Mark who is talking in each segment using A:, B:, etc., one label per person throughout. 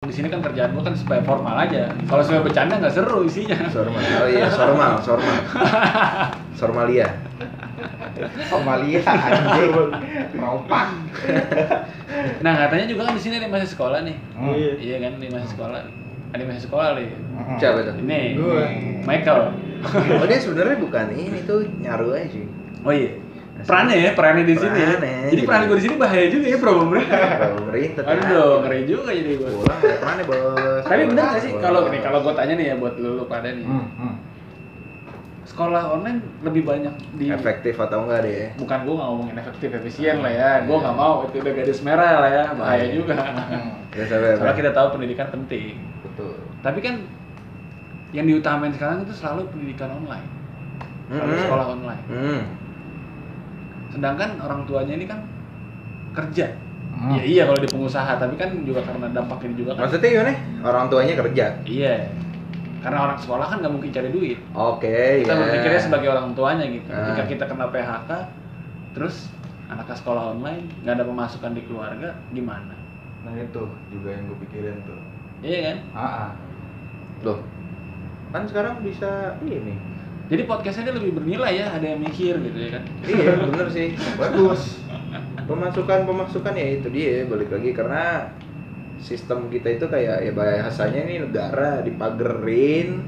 A: di sini kan kerjaan gua kan supaya formal aja. Kalau supaya bercanda nggak seru isinya.
B: Sormal. Oh iya, sormal, sormal. Sormalia.
C: Somalia anjing. Rompak.
A: Nah katanya juga kan di sini ada yang masih sekolah nih.
C: Hmm.
A: Iya kan di masih sekolah. Ada masih sekolah nih.
B: Siapa tuh?
A: Ini
C: Gue.
A: Michael.
B: Oh dia sebenarnya bukan ini tuh nyaru aja sih.
A: Oh iya. Perannya ya, perannya di sini. ya.
B: Perannya,
A: Jadi peran gue di sini bahaya juga ya, bro.
B: Kalau pemerintah.
A: Aduh, dong, ngeri juga jadi gue.
B: Pulang dari mana bos?
A: Tapi bener gak sih kalau nih kalau gue tanya nih ya buat lu, lu pada nih.
C: Hmm, hmm.
A: Sekolah online lebih banyak di
B: efektif atau enggak deh?
A: bukan gue nggak ngomongin efektif efisien lah ya gue nggak mau itu udah garis merah lah ya bahaya
B: Iya.
A: juga
C: Hmm.
B: Ya sampai
A: soalnya kita tahu pendidikan penting
C: Betul.
A: tapi kan yang diutamain sekarang itu selalu pendidikan online selalu
B: Mm-mm.
A: sekolah online
B: Hmm.
A: Sedangkan orang tuanya ini kan kerja
C: Hmm.
A: ya iya kalau di pengusaha tapi kan juga karena dampak ini juga kan
B: Maksudnya gimana? Orang tuanya kerja.
A: iya karena orang sekolah kan nggak mungkin cari duit
B: Oke,
A: kita
B: ya.
A: berpikirnya sebagai orang tuanya gitu
B: Ah.
A: ketika kita kena PHK terus anaknya sekolah online nggak ada pemasukan di keluarga gimana
C: Nah itu juga yang gue pikirin tuh.
A: iya kan
C: Ah, ah.
B: Loh. Kan sekarang bisa ini.
A: Jadi podcastnya dia lebih bernilai ya, ada yang mikir gitu ya kan.
B: Iya, bener sih. Bagus. Pemasukan pemasukan ya itu dia balik lagi karena sistem kita itu kayak ya bahasanya ini negara dipagerin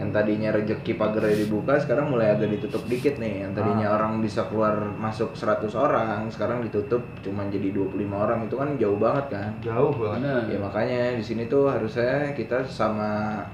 B: yang tadinya rezeki pagernya dibuka sekarang mulai agak ditutup dikit nih yang tadinya orang bisa keluar masuk 100 orang sekarang ditutup cuman jadi 25 orang itu kan jauh banget kan
C: Jauh banget.
B: Ya makanya di sini tuh harusnya kita sama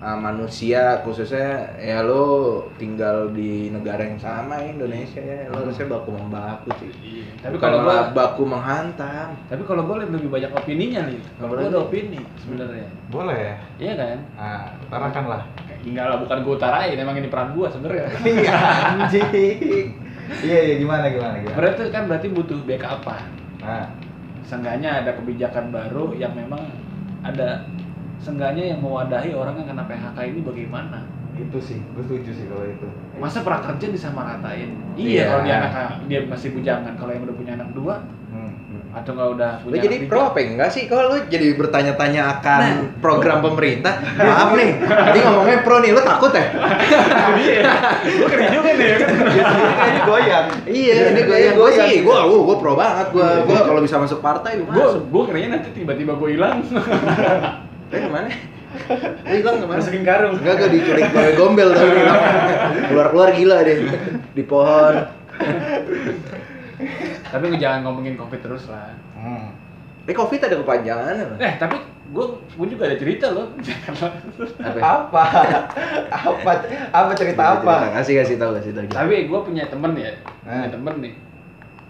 B: uh, manusia khususnya ya lo tinggal di negara yang sama ya, Indonesia ya lo harusnya baku membaku sih
A: Iya. Tapi
B: Bukan
A: kalau gua
B: baku menghantam
A: tapi kalau gua lebih banyak opininya nih. Kalau gua ada opini sebenarnya.
C: Boleh.
A: Iya kan?
C: Nah, utarakan lah.
A: Enggak lah, bukan gua utarain, emang ini peran gua sebenarnya.
C: Iya anjing. Iya iya gimana gimana gimana.
A: Berarti kan berarti butuh backupan.
C: Nah,
A: Seenggaknya ada kebijakan baru yang memang ada seenggaknya yang mewadahi orang yang kena PHK ini bagaimana?
C: itu sih, gue setuju sih kalau itu.
A: Masa prakerja disamaratain?
B: Iya.
A: Iya, kalau dia anak dia masih bujangan, kalau yang udah punya anak dua
C: Hmm.
A: atau nggak udah punya
B: jadi
A: anak
B: pro
A: tiga,
B: apa enggak sih kalau lo jadi bertanya-tanya akan
A: Nah.
B: program pemerintah maaf nih tadi ngomongnya pro nih lo takut ya
A: Iya, gue keren juga nih ya kan.
C: Biasanya kayaknya goyang.
B: iya ini gue
C: Goyang,
B: gue sih gue gue gue pro banget gue gue kalau bisa masuk partai gue
A: Gue
B: masuk
A: gue kerennya nanti tiba-tiba gue hilang.
B: eh ke mana hilang ke mana
A: Masukin karung.
B: Enggak, gue diculik oleh gombel tau Keluar-keluar gila deh Di pohon
A: Tapi lu jangan ngomongin covid terus lah.
C: Hmm.
B: Eh covid ada kepanjangan apa?
A: Eh tapi gue gue juga ada cerita loh.
B: Apa?
C: Apa? apa? Apa cerita apa?
B: Kasih kasih tahu kasih tahu.
A: tapi gue punya temen ya, punya
C: Eh.
A: temen nih.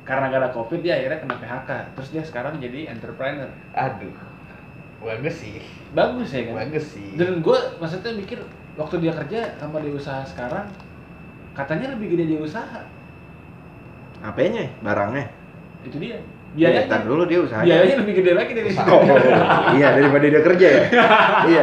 A: Karena gara covid dia akhirnya kena PHK. Terus dia sekarang jadi entrepreneur.
C: Aduh. Bagus sih.
A: Bagus ya kan?
C: Bagus sih.
A: Dan gue maksudnya mikir waktu dia kerja sama di usaha sekarang katanya lebih gede di usaha.
B: Apanya? Barangnya?
A: Itu dia.
B: Iya,
A: Biayanya.
B: tar dulu dia usahanya.
A: biayanya lebih gede lagi dari situ.
B: Oh, iya daripada dia kerja ya. iya.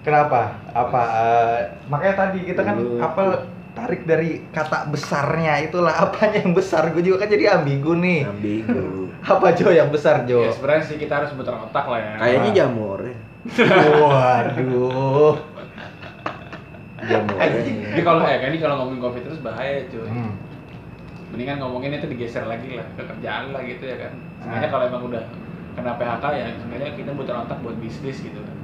C: Kenapa? Apa? eh, makanya tadi kita kan apa tarik dari kata besarnya itulah apanya yang besar gue juga kan jadi ambigu nih
B: Ambigu.
C: apa Jo yang besar Jo
A: Ya sebenarnya sih kita harus putar otak lah ya.
B: Kayaknya jamur ya.
C: waduh
B: Jamur.
A: Jadi kalau ya kan ini kalau ngomongin covid terus bahaya cuy.
C: Hmm.
A: Mendingan ngomongin itu digeser lagi lah ke kerjaan lah gitu ya kan. Sebenarnya
C: Ah.
A: kalau emang udah kena PHK ya sebenarnya kita putar otak buat bisnis gitu kan.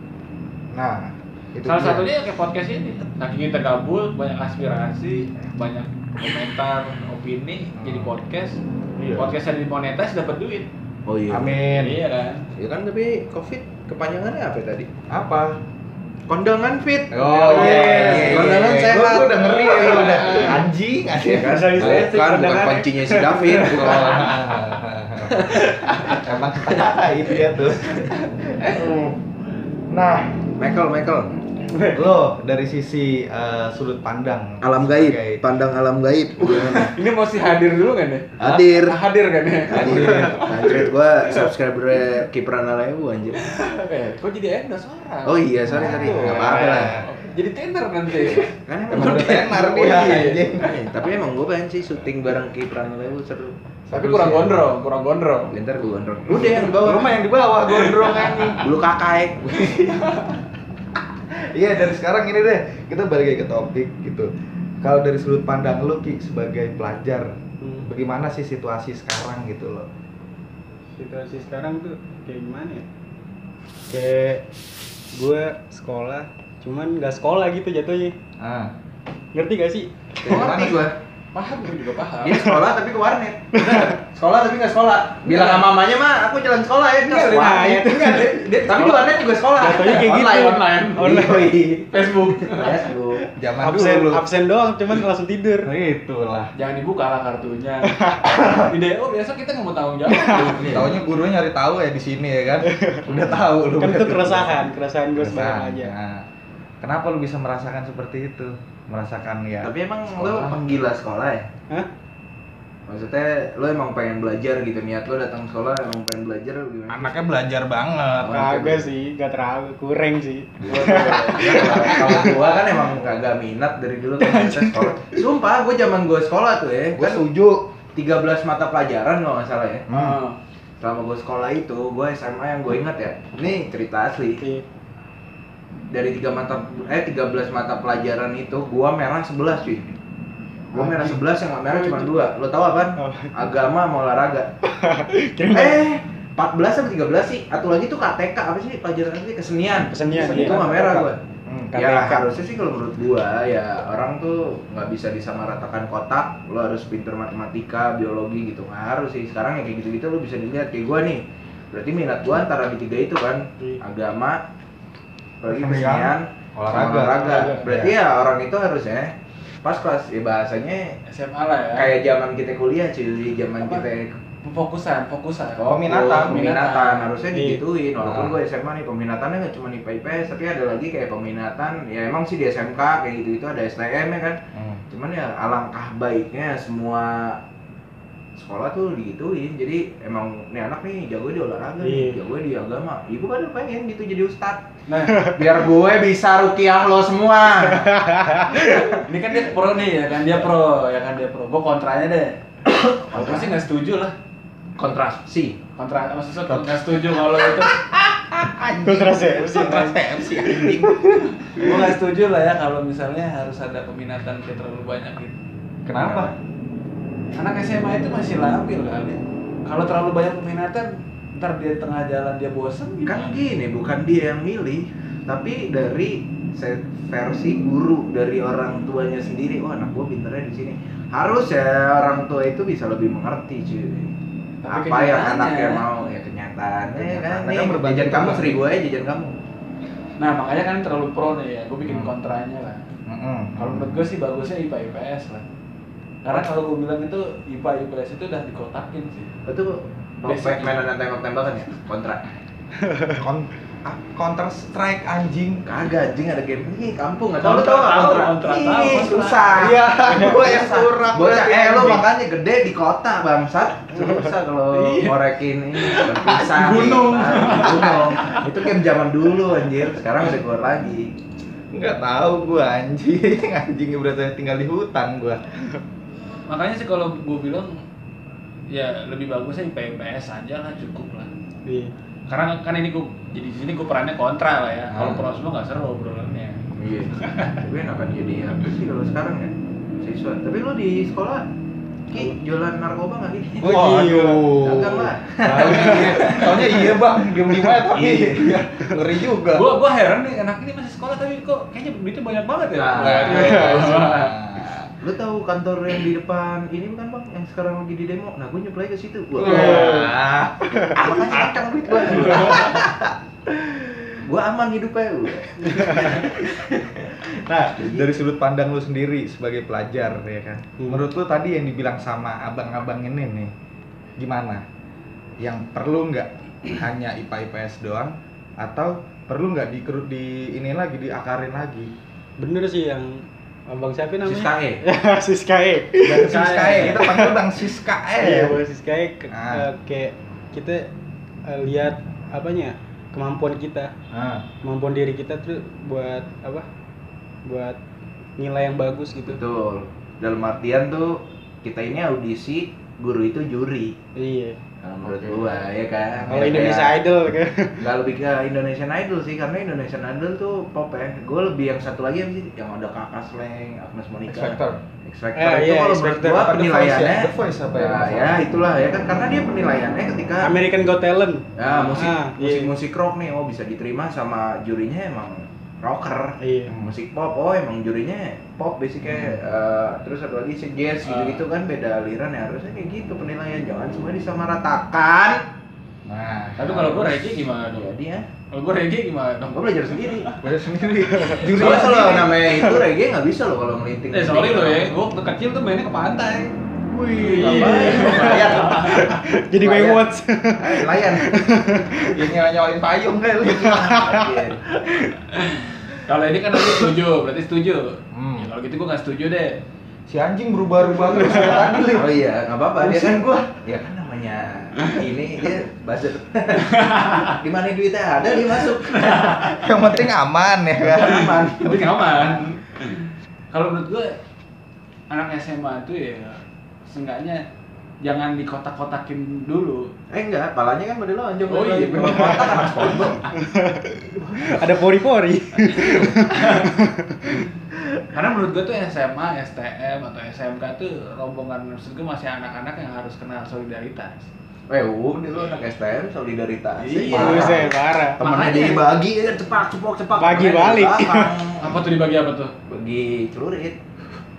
C: nah itu
A: Salah
C: dia.
A: satunya ya kayak podcast ini. Saking kita gabut, banyak aspirasi, banyak komentar, opini,
C: Hmm.
A: jadi podcast.
C: Iya.
A: Podcastnya dimonetize dapat duit.
B: Oh iya.
C: amin
A: Iya kan?
B: Ya kan tapi covid kepanjangannya apa tadi?
C: apa
B: Kondangan fit.
C: Oh iya,
B: Kondangan
C: Gua-
B: sehat.
C: gua udah ngeri ya, udah anjing anjing.
B: Kan, bukan, bukan pancinya si David, bukan.
C: Emang itu ya tuh. Nah,
B: Michael, Michael.
C: lo dari sisi eh, sudut pandang
B: Alam gaib,
C: sebagai-
B: pandang alam gaib. Gimana?
A: Ini mesti hadir dulu kan ya?
B: Hadir.
A: Hadir kan ya?
B: Hadir. Anjir, gua subscriber Kipran Alewu anjir.
A: Eh, kok jadi endorse orang?
B: Oh iya, sorry sorry. Enggak apa-apa lah.
A: jadi tenar nanti.
B: Kan
C: Emang udah tenar
B: Oh,
C: dia,
B: iya.
C: anjing.
B: Eh, Tapi emang gue pengen sih syuting bareng Kipran Lewu seru.
A: Tapi kurang gondrong, kurang gondrong.
B: Bentar gue gondrong. Udah yang di bawah.
C: Rumah yang di bawah gondrong anjing.
B: Bulu kakai.
C: Iya dari sekarang ini deh kita balik lagi ke topik gitu. Kalau dari sudut pandang lu Ki sebagai pelajar,
D: Hmm.
C: bagaimana sih situasi sekarang gitu loh?
D: situasi sekarang tuh kayak gimana ya kayak gue sekolah cuman nggak sekolah gitu jatuhnya
C: Ah,
D: ngerti gak sih
B: Oh, ngerti gue.
A: Paham, gue juga paham.
B: Dia sekolah tapi ke warnet. sekolah tapi nggak sekolah. Bilang sama mamanya mah aku jalan sekolah ya ke
D: Enggak, nah,
B: warnet.
D: itu
B: Enggak, dia- dia- tapi di warnet juga sekolah.
D: Jatuhnya kayak gitu.
B: online,
A: Online.
D: Online.
B: Yoi.
A: Facebook.
B: Facebook.
C: zaman
D: absen
C: dulu.
D: absen doang cuman langsung tidur
C: Itulah.
A: Jangan dibuka lah kartunya. Di DO biasa kita nggak mau tanggung jawab.
C: Taunya gurunya nyari tahu ya di sini ya kan. Udah tahu lu.
D: kan itu keresahan keresahan gue
C: Keresahan.
D: aja
C: Nah, Kenapa lu bisa merasakan seperti itu? Merasakan ya.
B: Tapi emang
C: sekolah.
B: lo penggila sekolah ya?
D: Hah?
B: Maksudnya lo emang pengen belajar gitu niat lo datang sekolah emang pengen belajar gimana?
C: anaknya belajar banget.
B: Oh,
D: kagak sih gak terlalu kurang sih
B: Kalau gua kan emang kagak minat dari dulu kan kita sekolah. Sumpah, gua zaman gua sekolah tuh ya,
C: Gue
B: kan
C: setuju.
B: 13 mata pelajaran kalau nggak salah ya.
C: Hmm.
B: Selama gua sekolah itu, gua SMA yang gua ingat ya. Ini cerita asli.
D: Iya.
B: Dari tiga mata eh 13 mata pelajaran itu gua merah 11 cuy. Gua merah 11 yang merah cuma dua. Lo tau apa?
D: Oh.
B: Agama sama olahraga. Eh 14 atau 13 sih? Atau lagi tuh KTK apa sih pelajaran apa sih? Kesenian.
D: Kesenian,
B: Itu
D: iya.
B: nggak merah gua.
C: Hmm,
B: Ya
C: KTK.
B: harusnya sih kalau menurut gua ya orang tuh nggak bisa disamaratakan kotak, lo harus pinter matematika, biologi gitu nggak harus sih. Sekarang ya kayak gitu-gitu lo bisa dilihat kayak gua nih. Berarti minat gua antara di tiga itu kan
D: Iya.
B: agama, apalagi
C: Kesenian, olahraga.
B: olahraga. Berarti ya orang itu harusnya pas kelas ya bahasanya
A: SMA lah ya.
B: kayak zaman kita kuliah cuy, zaman
A: Apa?
B: kita
A: Fokusan, fokusan.
B: Oh,
C: Peminatan.
B: peminatan harusnya
D: Iya.
B: digituin walaupun
C: Ah.
B: gue SMA nih peminatannya nggak cuma IPA IPS tapi ada lagi kayak peminatan ya emang sih di SMK kayak gitu itu ada STM ya kan
C: Hmm.
B: cuman ya alangkah baiknya semua sekolah tuh digituin jadi emang nih anak nih jago di olahraga nih
D: Iya.
B: jago di agama ibu kan pengen gitu jadi ustad
A: Nah,
B: biar gue bisa rukiah lo semua
A: ini kan dia pro nih ya kan dia pro ya kan dia pro. Gue kontranya deh. Gue sih nggak setuju lah.
B: kontrasi
A: Kontra, maksudnya nggak setuju kalau itu.
D: kontrasepsi
C: Kontrasepsi anjing.
A: Gue nggak setuju lah ya kalau misalnya harus ada peminatan kayak terlalu banyak gitu.
C: Kenapa?
A: Anak SMA itu masih labil kali. Kalau terlalu banyak peminatan, ntar dia tengah jalan dia bosen
B: kan
A: gimana?
B: gini bukan dia yang milih tapi dari versi guru dari orang tuanya sendiri oh anak gua pinternya di sini harus ya orang tua itu bisa lebih mengerti cuy
A: Tapi
B: apa yang anaknya mau ya kenyataannya kan nih
C: kan berbanding
B: jajan kamu seribu aja jajan kamu
A: Nah makanya kan terlalu pro nih ya, gue bikin
C: Hmm.
A: kontranya lah.
C: Mm-mm.
A: Kalau menurut gue sih bagusnya IPA IPS lah. Karena kalau gue bilang itu IPA IPS itu udah dikotakin sih.
B: itu
A: Basic.
B: mainan tembak-tembakan ya? Kontra.
C: Kon- ah, Counter Strike anjing.
B: kagak anjing ada game. Ini kampung nggak tahu. Lu
A: Kontra
B: tau nggak
A: tahu,
B: kontra.
A: kontra.
B: Ih, susah.
C: Iya, gua yang
B: Bocah,
C: berarti,
B: eh lu makanya gede di kota bangsat. Susah kalau
A: Iya.
B: ngorekin ini berpisah
A: Di gunung.
B: gunung. Itu game zaman dulu anjir. Sekarang udah keluar lagi.
C: Enggak tahu gua anjing. Anjing berarti tinggal di hutan gua.
A: Makanya sih kalau gue bilang ya lebih bagusnya IPA IPS aja lah cukup lah.
D: Iya.
A: Karena kan ini gue jadi di sini gue perannya kontra lah ya. Kalau
C: Hmm.
A: pro semua nggak seru obrolannya.
B: iya tapi enakan jadi apa sih kalau sekarang ya siswa tapi lu di sekolah Ki, jualan narkoba nggak Ki?
C: Waduh.
B: Dagang lah.
C: Soalnya iya bang, diem diem aja tapi
A: Iya.
C: ngeri juga.
A: Gue gue heran nih anak ini masih sekolah tapi kok kayaknya duitnya banyak banget ya.
B: Nah,
C: Nah,
B: Lu tahu kantor yang di depan ini bukan bang yang sekarang lagi di demo? Nah gue nyuplai ke situ. Wah,
C: Wah.
B: makanya kencang duit gue. gue aman hidupnya.
C: Nah, dari sudut pandang lu sendiri sebagai pelajar ya kan.
D: Hmm.
C: Menurut lu tadi yang dibilang sama abang-abang ini nih, gimana? Yang perlu nggak hanya IPA IPS doang atau perlu nggak di di ini lagi diakarin lagi?
D: bener sih yang abang siapa namanya?
B: Siskae.
D: Siskae
C: Dan Siskae, kita panggil Bang Siskae.
D: iya bang Siskae ke-
C: Ah.
D: eh, kayak kita eh, lihat apanya? Kemampuan kita.
C: Ah,
D: kemampuan diri kita tuh buat apa? Buat nilai yang bagus gitu.
B: Betul. Dalam artian tuh kita ini audisi guru itu juri.
D: Iya
B: kalau menurut gua ya kan?
D: Kalau
B: Ya,
D: Indonesia
B: kayak-
D: Idol kan?
B: Nggak lebih ke Indonesian Idol sih karena Indonesian Idol tuh pop ya. Gue lebih yang satu lagi apa sih? Yang ada kakak Sleng Agnes Monica.
C: X Factor.
B: X Factor
D: Eh,
B: itu
D: iya,
B: kalau menurut gua
C: Apa The Voice
B: penilaiannya
C: ya? The Voice apa ya?
B: Nah, ya itulah ya kan? Karena dia penilaiannya ketika
D: American Got Talent.
B: Ya musik
D: Ah,
B: musik
D: iya.
B: musik rock nih oh bisa diterima sama jurinya emang rocker.
D: Iya.
B: Musik pop. Oh emang jurinya pop basicnya. Eh, terus satu lagi? Si jazz gitu gitu kan beda aliran ya. Harusnya kayak gitu penilaian. Jangan semua disamaratakan.
C: Nah,
A: Tapi kalau gue reggae gimana dong?
B: jadi ya.
A: Kalau gue reggae gimana dong?
B: gue belajar sendiri.
C: Belajar sendiri. Juri
B: Soalnya kalau namanya itu reggae nggak bisa loh kalau melinting.
A: Eh sorry lo ya, gue waktu kecil tuh mainnya ke pantai.
B: Wih, ngapain? Layan.
D: jadi. Baywatch
B: Layan.
C: Yang nyala nyalain payung kali.
A: Kalau ini kan aku setuju, berarti setuju.
C: Hmm.
A: Ya, kalau gitu gue nggak setuju deh.
C: Si anjing berubah-ubah terus tadi.
B: Oh iya, nggak apa-apa. Dia kan
C: gua.
B: Ya kan namanya ini dia buzzer. Di mana duitnya ada dia masuk.
C: Yang penting aman ya kan.
B: Aman.
A: Tapi aman. Kalau menurut gue anak SMA tuh ya seenggaknya jangan dikotak-kotakin dulu.
B: Eh enggak, palanya kan pada lonjong.
A: Oh iya,
B: Kalau kotak anak SpongeBob.
D: ada pori-pori
A: Karena menurut gue tuh SMA, STM atau SMK tuh rombongan maksud gue masih anak-anak yang harus kenal solidaritas.
B: Eh, udah lu anak STM solidaritas.
A: Iya.
B: Parah.
D: Parah
B: Temennya
A: Makanya.
B: dibagi ya cepak cepok cepak.
D: Bagi balik.
A: Apa tuh dibagi apa tuh?
B: Bagi celurit.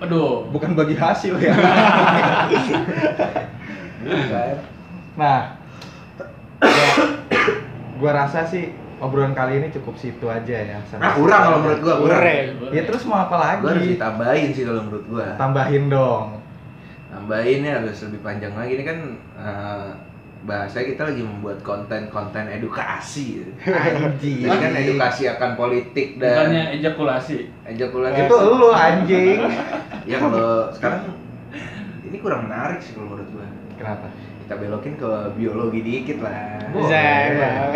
A: Aduh.
C: Bukan bagi hasil ya.
B: Bukan.
C: Nah, ya, gua rasa sih obrolan kali ini cukup situ aja ya. sampai
B: Nah, kurang kalau menurut gua kurang.
C: Ya terus mau apa lagi?
B: Gua harus ditambahin sih kalau menurut gua.
C: Tambahin dong.
B: Tambahinnya harus lebih panjang lagi ini kan eh, bahasa kita lagi membuat konten-konten edukasi.
C: Anjing.
B: Jadi kan edukasi akan politik
A: Bukannya
B: dan
A: ejakulasi.
B: ejakulasi
C: Itu lu anjing.
B: ya kalau sekarang ini kurang menarik sih kalau menurut gua.
C: Kenapa?
B: Kita belokin ke biologi dikit lah. Udah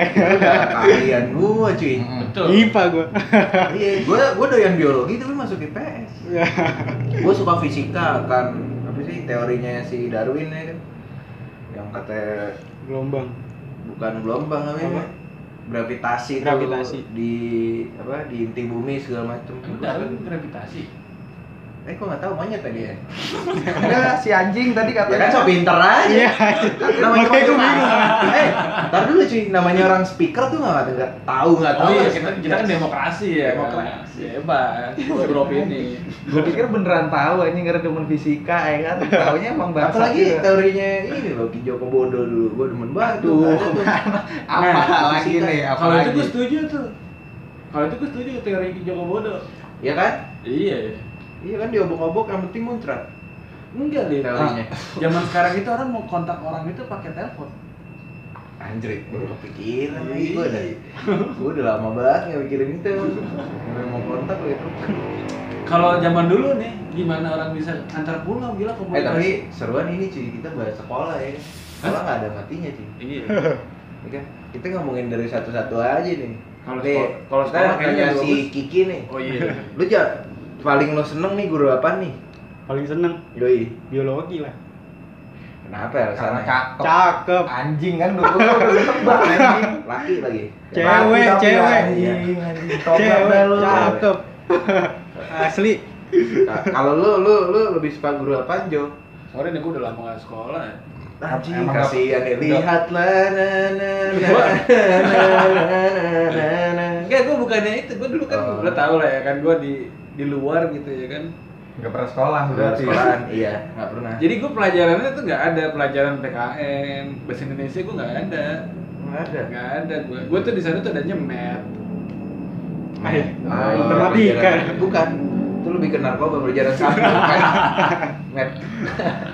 B: keahlian gua cuy.
A: Betul.
D: IPA gua
B: Iya, gua gua doyan biologi tapi masuk IPS. Gua suka fisika kan apa sih teorinya si Darwin ya kan. Yang kata
D: gelombang
B: bukan gelombang
D: Apa?
B: namanya. Gravitasi, tuh
D: Gravitasi.
B: di apa di inti bumi segala macam.
A: Emang Darwin gravitasi.
B: Eh kok nggak tahu monyet tadi ya?
C: Enggak, si anjing tadi
B: Ya
C: katanya.
B: kan so pinter aja.
D: iya
B: namanya
D: Makanya
B: orang-
D: bingung.
B: Eh, ntar dulu cuy, namanya orang speaker tuh nggak nggak tahu nggak tahu.
A: Oh iya, kita, kita kan demokrasi ya.
B: Demokrasi.
A: Ya, Hebat. Baru opini.
C: Gue pikir beneran tahu anjing karena demen fisika ya kan. Taunya emang bahasa.
B: Apalagi
C: juga.
B: teorinya ini loh Ki Joko Bodo dulu, gua demen banget tuh.
C: Apa
B: Nah,
C: lagi nih? Apa
A: Kalau itu gue setuju tuh. Kalau itu gue setuju teori Ki Joko Bodo.
B: Iya kan?
A: Iya.
B: Iya kan diobok-obok yang penting muncrat
A: Enggak deh.
B: teorinya.
A: Zaman sekarang itu orang mau kontak orang itu pakai telepon.
B: Anjrit, baru kepikiran
A: Iya.
B: lagi gua udah. Gua udah lama banget nggak mikirin itu. Udah mau kontak gitu.
A: Kalau zaman dulu nih, gimana orang bisa antar pulau gila
B: Eh
A: komunikasi.
B: tapi seruan ini cuy, kita bahas sekolah ya. Sekolah nggak ada matinya cuy.
A: iya.
B: Ya kan? Kita ngomongin dari satu-satu aja nih.
A: Kalau sekolah- kalau sekolah kayaknya
B: si. Kiki nih.
A: Oh iya.
B: Lu ja, paling lo seneng nih guru apa nih?
D: paling seneng
B: Yoi.
D: biologi lah
B: Kenapa ya
C: Karena
B: alasannya?
C: cakep.
D: cakep
C: Anjing kan dulu udah tebak anjing.
B: Laki lagi.
D: Cewek,
C: Laki
D: cewek.
C: Anjing, anjing.
D: Cewek cakep asli
B: Ka- Kalau lu lu lu lebih suka guru apa, Jo?
A: Sorry nih gue udah lama gak sekolah. ya.
B: Anjing, kasihan ya.
C: udah-
B: Lihatlah na na na na na na na.
A: Enggak, gue bukannya itu. Gue dulu kan,
B: Oh.
A: tau lah ya kan, gue di di luar gitu ya kan.
C: Enggak pernah sekolah
B: Udah
C: berarti.
B: sekolahan, iya, nggak pernah.
A: Jadi gue pelajarannya tuh nggak ada pelajaran PKN, bahasa Indonesia gue nggak ada,
B: nggak ada.
A: nggak ada gue. Gue tuh di sana tuh ada nyemet.
D: Eh,
B: Ah,
D: matematika.
B: berjalan- Bukan. Itu lebih ke narkoba berjalan bukan. Met.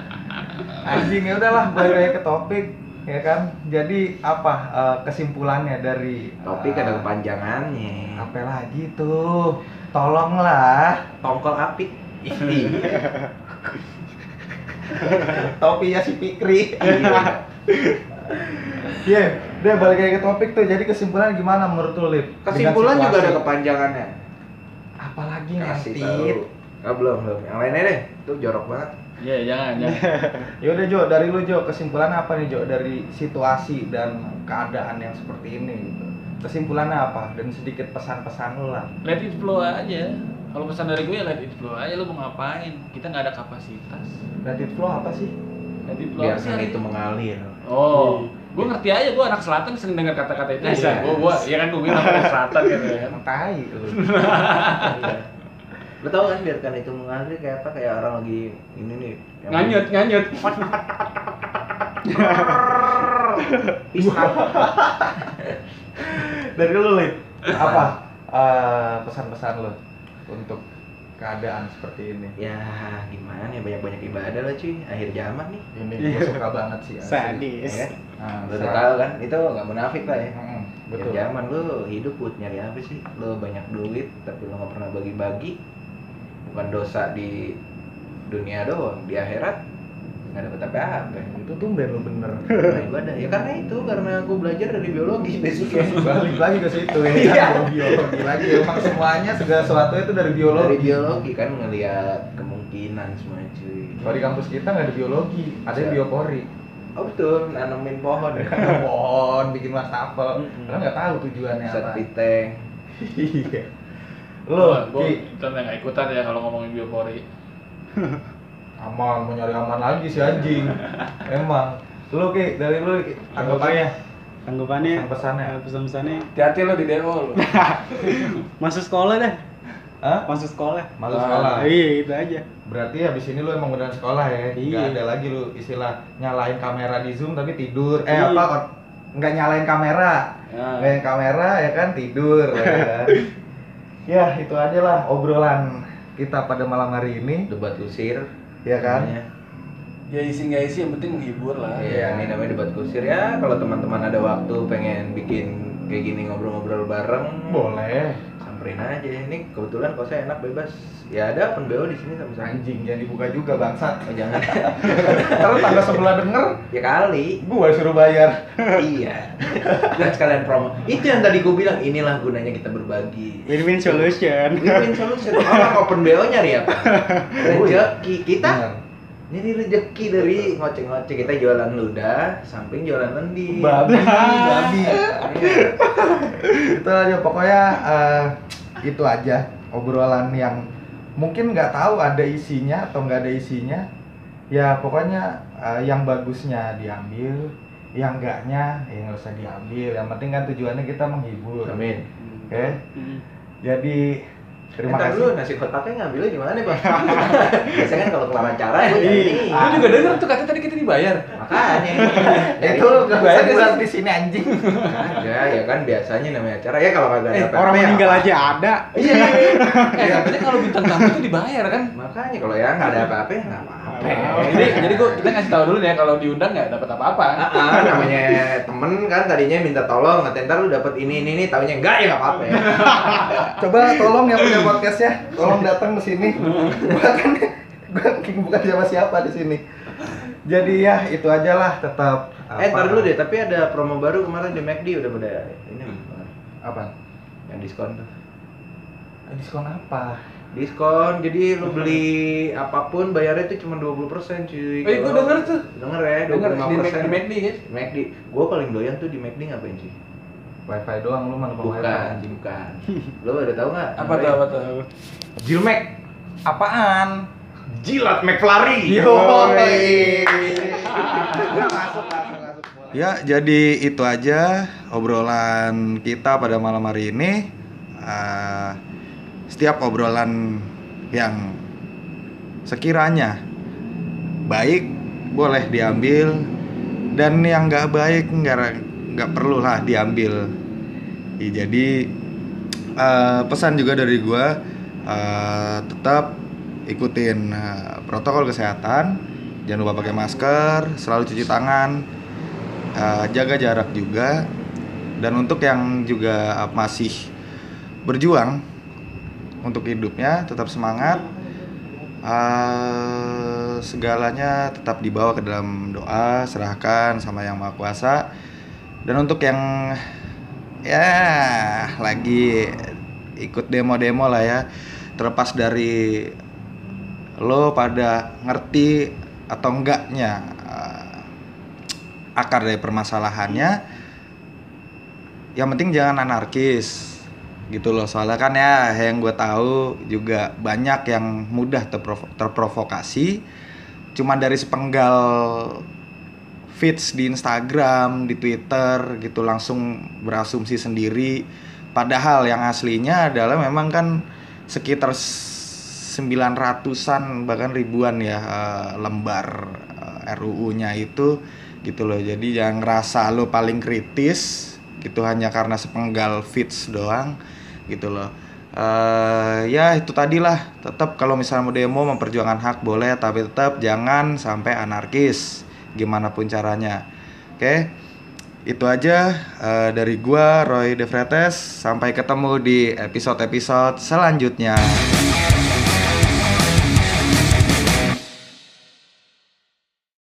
C: Anjing ya udahlah balik lagi ke topik ya kan. Jadi apa eh, kesimpulannya dari
B: Topik
C: eh,
B: ada kepanjangannya.
C: Apa lagi tuh? Tolonglah.
B: Tongkol apik.
C: Topinya si Pikri.
B: Iya.
C: Iya, udah balik lagi ke topik tuh. Jadi kesimpulan gimana menurut lu, Lip?
B: Kesimpulan juga ada kepanjangannya.
C: apalagi
B: kasih
C: nanti
B: tahu ah belum belum yang lainnya deh itu jorok banget
A: Iya, jangan, jangan.
C: ya udah Jo dari lu Jo kesimpulan apa nih Jo dari situasi dan keadaan yang seperti ini gitu kesimpulannya apa dan sedikit pesan-pesan lu lah
A: Let it flow aja. Kalau pesan dari gue ya let it flow aja lu mau ngapain? Kita nggak ada kapasitas.
C: let it flow apa sih
A: Let it flow apa sih?
B: biarkan itu mengalir
A: Oh, gue ngerti aja, gue anak selatan sering dengar kata-kata itu.
B: Iya.
A: Ya, gue, gue, ya kan gue bilang anak selatan gitu ya.
C: tai lu
B: Iya. Lo tau kan biarkan itu mengalir kayak apa kayak orang lagi ini nih
A: Nganyut, nganyut.
B: Pisang.
C: dari lu Lip apa? Eh, pesan-pesan lu untuk keadaan seperti ini?
B: Ya gimana ya banyak banyak ibadah lah cuy. Akhir zaman nih.
C: Ini gue suka banget sih.
D: Sadis.
B: ya?
C: Nah,
B: lo udah tahu kan itu nggak munafik lah ya.
C: Mm-mm,
B: Akhir
C: betul.
B: zaman lu hidup buat nyari apa sih? Lo banyak duit tapi lo nggak pernah bagi-bagi bukan dosa di dunia doang di akhirat nggak dapet apa-apa.
C: Itu lu bener
B: Nah, ibadah. Ya karena itu karena aku belajar dari biologi basicnya.
C: Balik lagi ke situ ya.
B: Iya.
C: kan biologi lagi. Emang semuanya segala sesuatu itu dari
B: dari
C: biologi
B: biologi kan ngelihat kemungkinan semua cuy.
C: Kalau di kampus kita nggak ada biologi ada
B: Siap.
C: biopori.
B: Oh betul. Nanemin pohon.
C: Pohon bikin wastafel.
B: Mm-mm.
C: karena nggak tahu tujuannya
B: set
C: apa.
B: piteng
C: iya lo
A: gue
C: Ki,
A: kita nggak ikutan ya kalau ngomongin biopori.
C: aman mau nyari aman lagi si anjing emang lu ki dari lu Ki, tanggapannya
D: Tanggapannya
C: Pesan-pesannya.
D: eh, pesan-pesannya
A: Hati-hati lo di DO lo.
D: masuk sekolah dah.
C: Hah?
D: Masuk sekolah.
C: Masuk
A: Ah,
C: sekolah.
D: Iya, itu aja.
C: Berarti habis ini lu emang beneran sekolah ya?
D: Iya.
C: Nggak ada lagi lu istilah nyalain kamera di Zoom tapi tidur. Eh
D: Iya.
C: apa? Nggak nyalain kamera.
A: Ya.
C: Nyalain kamera ya kan tidur ya kan. ya, itu aja lah obrolan kita pada malam hari ini,
B: debat kusir
C: ya kan?
B: namanya.
A: Ya isi nggak isi yang penting menghibur lah.
B: Iya, ini namanya debat kusir ya. Kalau teman-teman ada waktu pengen bikin kayak gini ngobrol-ngobrol bareng,
C: Boleh.
B: Samperin aja. Ini kebetulan kosnya enak bebas. Ya ada open BO di sini sama sama.
C: Anjing jangan dibuka juga bangsat.
B: Oh, jangan.
C: Terus tangga sebelah denger,
B: ya kali.
C: gua suruh bayar.
B: iya. Dan sekalian promo. Itu yang tadi gue bilang, inilah gunanya kita berbagi.
D: Win-win solution.
B: Win-win solution. Orang open BO nyari apa? Rezeki kita.
C: Bener.
B: Jadi rezeki dari ngoceh-ngoceh kita jualan ludah, samping jualan lendi.
C: babi babi itu aja pokoknya eh, itu aja obrolan yang mungkin nggak tahu ada isinya atau nggak ada isinya ya pokoknya eh, yang bagusnya diambil yang enggaknya ya nggak usah diambil yang penting kan tujuannya kita menghibur oke
B: Amin.
D: Hmm.
C: jadi terima
B: Entar
C: kasih
B: dulu nasi kotaknya ngambilnya di mana, Bang? Biasanya kan kalau kelar acara ya
D: Iya.
A: Lu juga denger tuh kata tadi kita dibayar.
B: Makanya.
C: itu nggak
A: Bayar
C: usah
A: nggak
C: dibahas
A: sih?
C: di sini anjing
B: Ada ya kan biasanya namanya acara ya kalau kagak
D: Eh,
B: ada
D: orang
B: apa-apa ya
D: meninggal aja ada.
B: Iya.
A: Eh, katanya kalau bintang tamu itu dibayar kan?
B: Makanya kalau ya nggak ada apa-apa ya nggak apa-apa.
A: Jadi, jadi gua kita ngasih tahu dulu nih ya kalau diundang nggak dapat apa-apa.
B: Ah, ah, namanya temen kan tadinya minta tolong, nggak ntar lu dapet ini ini ini, taunya enggak ya nggak apa-apa ya.
C: coba tolong yang punya podcast ya tolong datang ke sini. Kan gua bukan siapa siapa di sini. Jadi ya itu aja lah tetap
B: Eh, ntar dulu deh, tapi ada promo baru kemarin di McD udah pada ini.
C: Apa?
B: Yang diskon tuh.
C: Diskon apa
B: Diskon, jadi lu beli apa pun bayarnya itu cuma 20% cuy.
A: Eh, gua
B: Kalau-
A: denger tuh.
B: Denger ya,
A: Denger
B: 25%.
A: di Mac- di McD?
B: Di McD. Gua paling doyan tuh di McD ngapain cuy?
C: wifi doang lu mana
B: Bukan,
C: wifi
B: bukan. Lu udah tahu nggak?
A: Apa tuh apa tuh?
B: Jilmek.
C: apaan
B: Jilat McFlurry.
C: Ya, jadi itu aja obrolan kita pada malam hari ini. Eh, setiap obrolan yang sekiranya baik boleh diambil. Dan yang nggak baik nggak nggak perlu lah diambil. Ya, jadi eh, pesan juga dari gua eh, tetap ikutin eh, protokol kesehatan, jangan lupa pakai masker, selalu cuci tangan, eh, jaga jarak juga, dan untuk yang juga masih berjuang untuk hidupnya tetap semangat. Eh, segalanya tetap dibawa ke dalam doa, serahkan sama yang maha kuasa. Dan untuk yang ya lagi ikut demo-demo lah ya terlepas dari lo pada ngerti atau enggaknya eh, akar dari permasalahannya yang penting jangan anarkis gitu loh. Soalnya kan ya yang gue tahu juga banyak yang mudah terprovo- terprovokasi. Cuma dari sepenggal feeds di Instagram, di Twitter gitu langsung berasumsi sendiri. Padahal yang aslinya adalah memang kan sekitar 900-an bahkan ribuan ya eh, lembar eh, RUU-nya itu gitu loh. Jadi jangan ngerasa lo paling kritis gitu hanya karena sepenggal feeds doang gitu loh. Eh ya itu tadilah tetap kalau misalnya mau demo memperjuangkan hak boleh tapi tetap jangan sampai anarkis gimana pun caranya. Oke. Itu aja eh, dari gua Roy De Vretes. Sampai ketemu di episode-episode selanjutnya.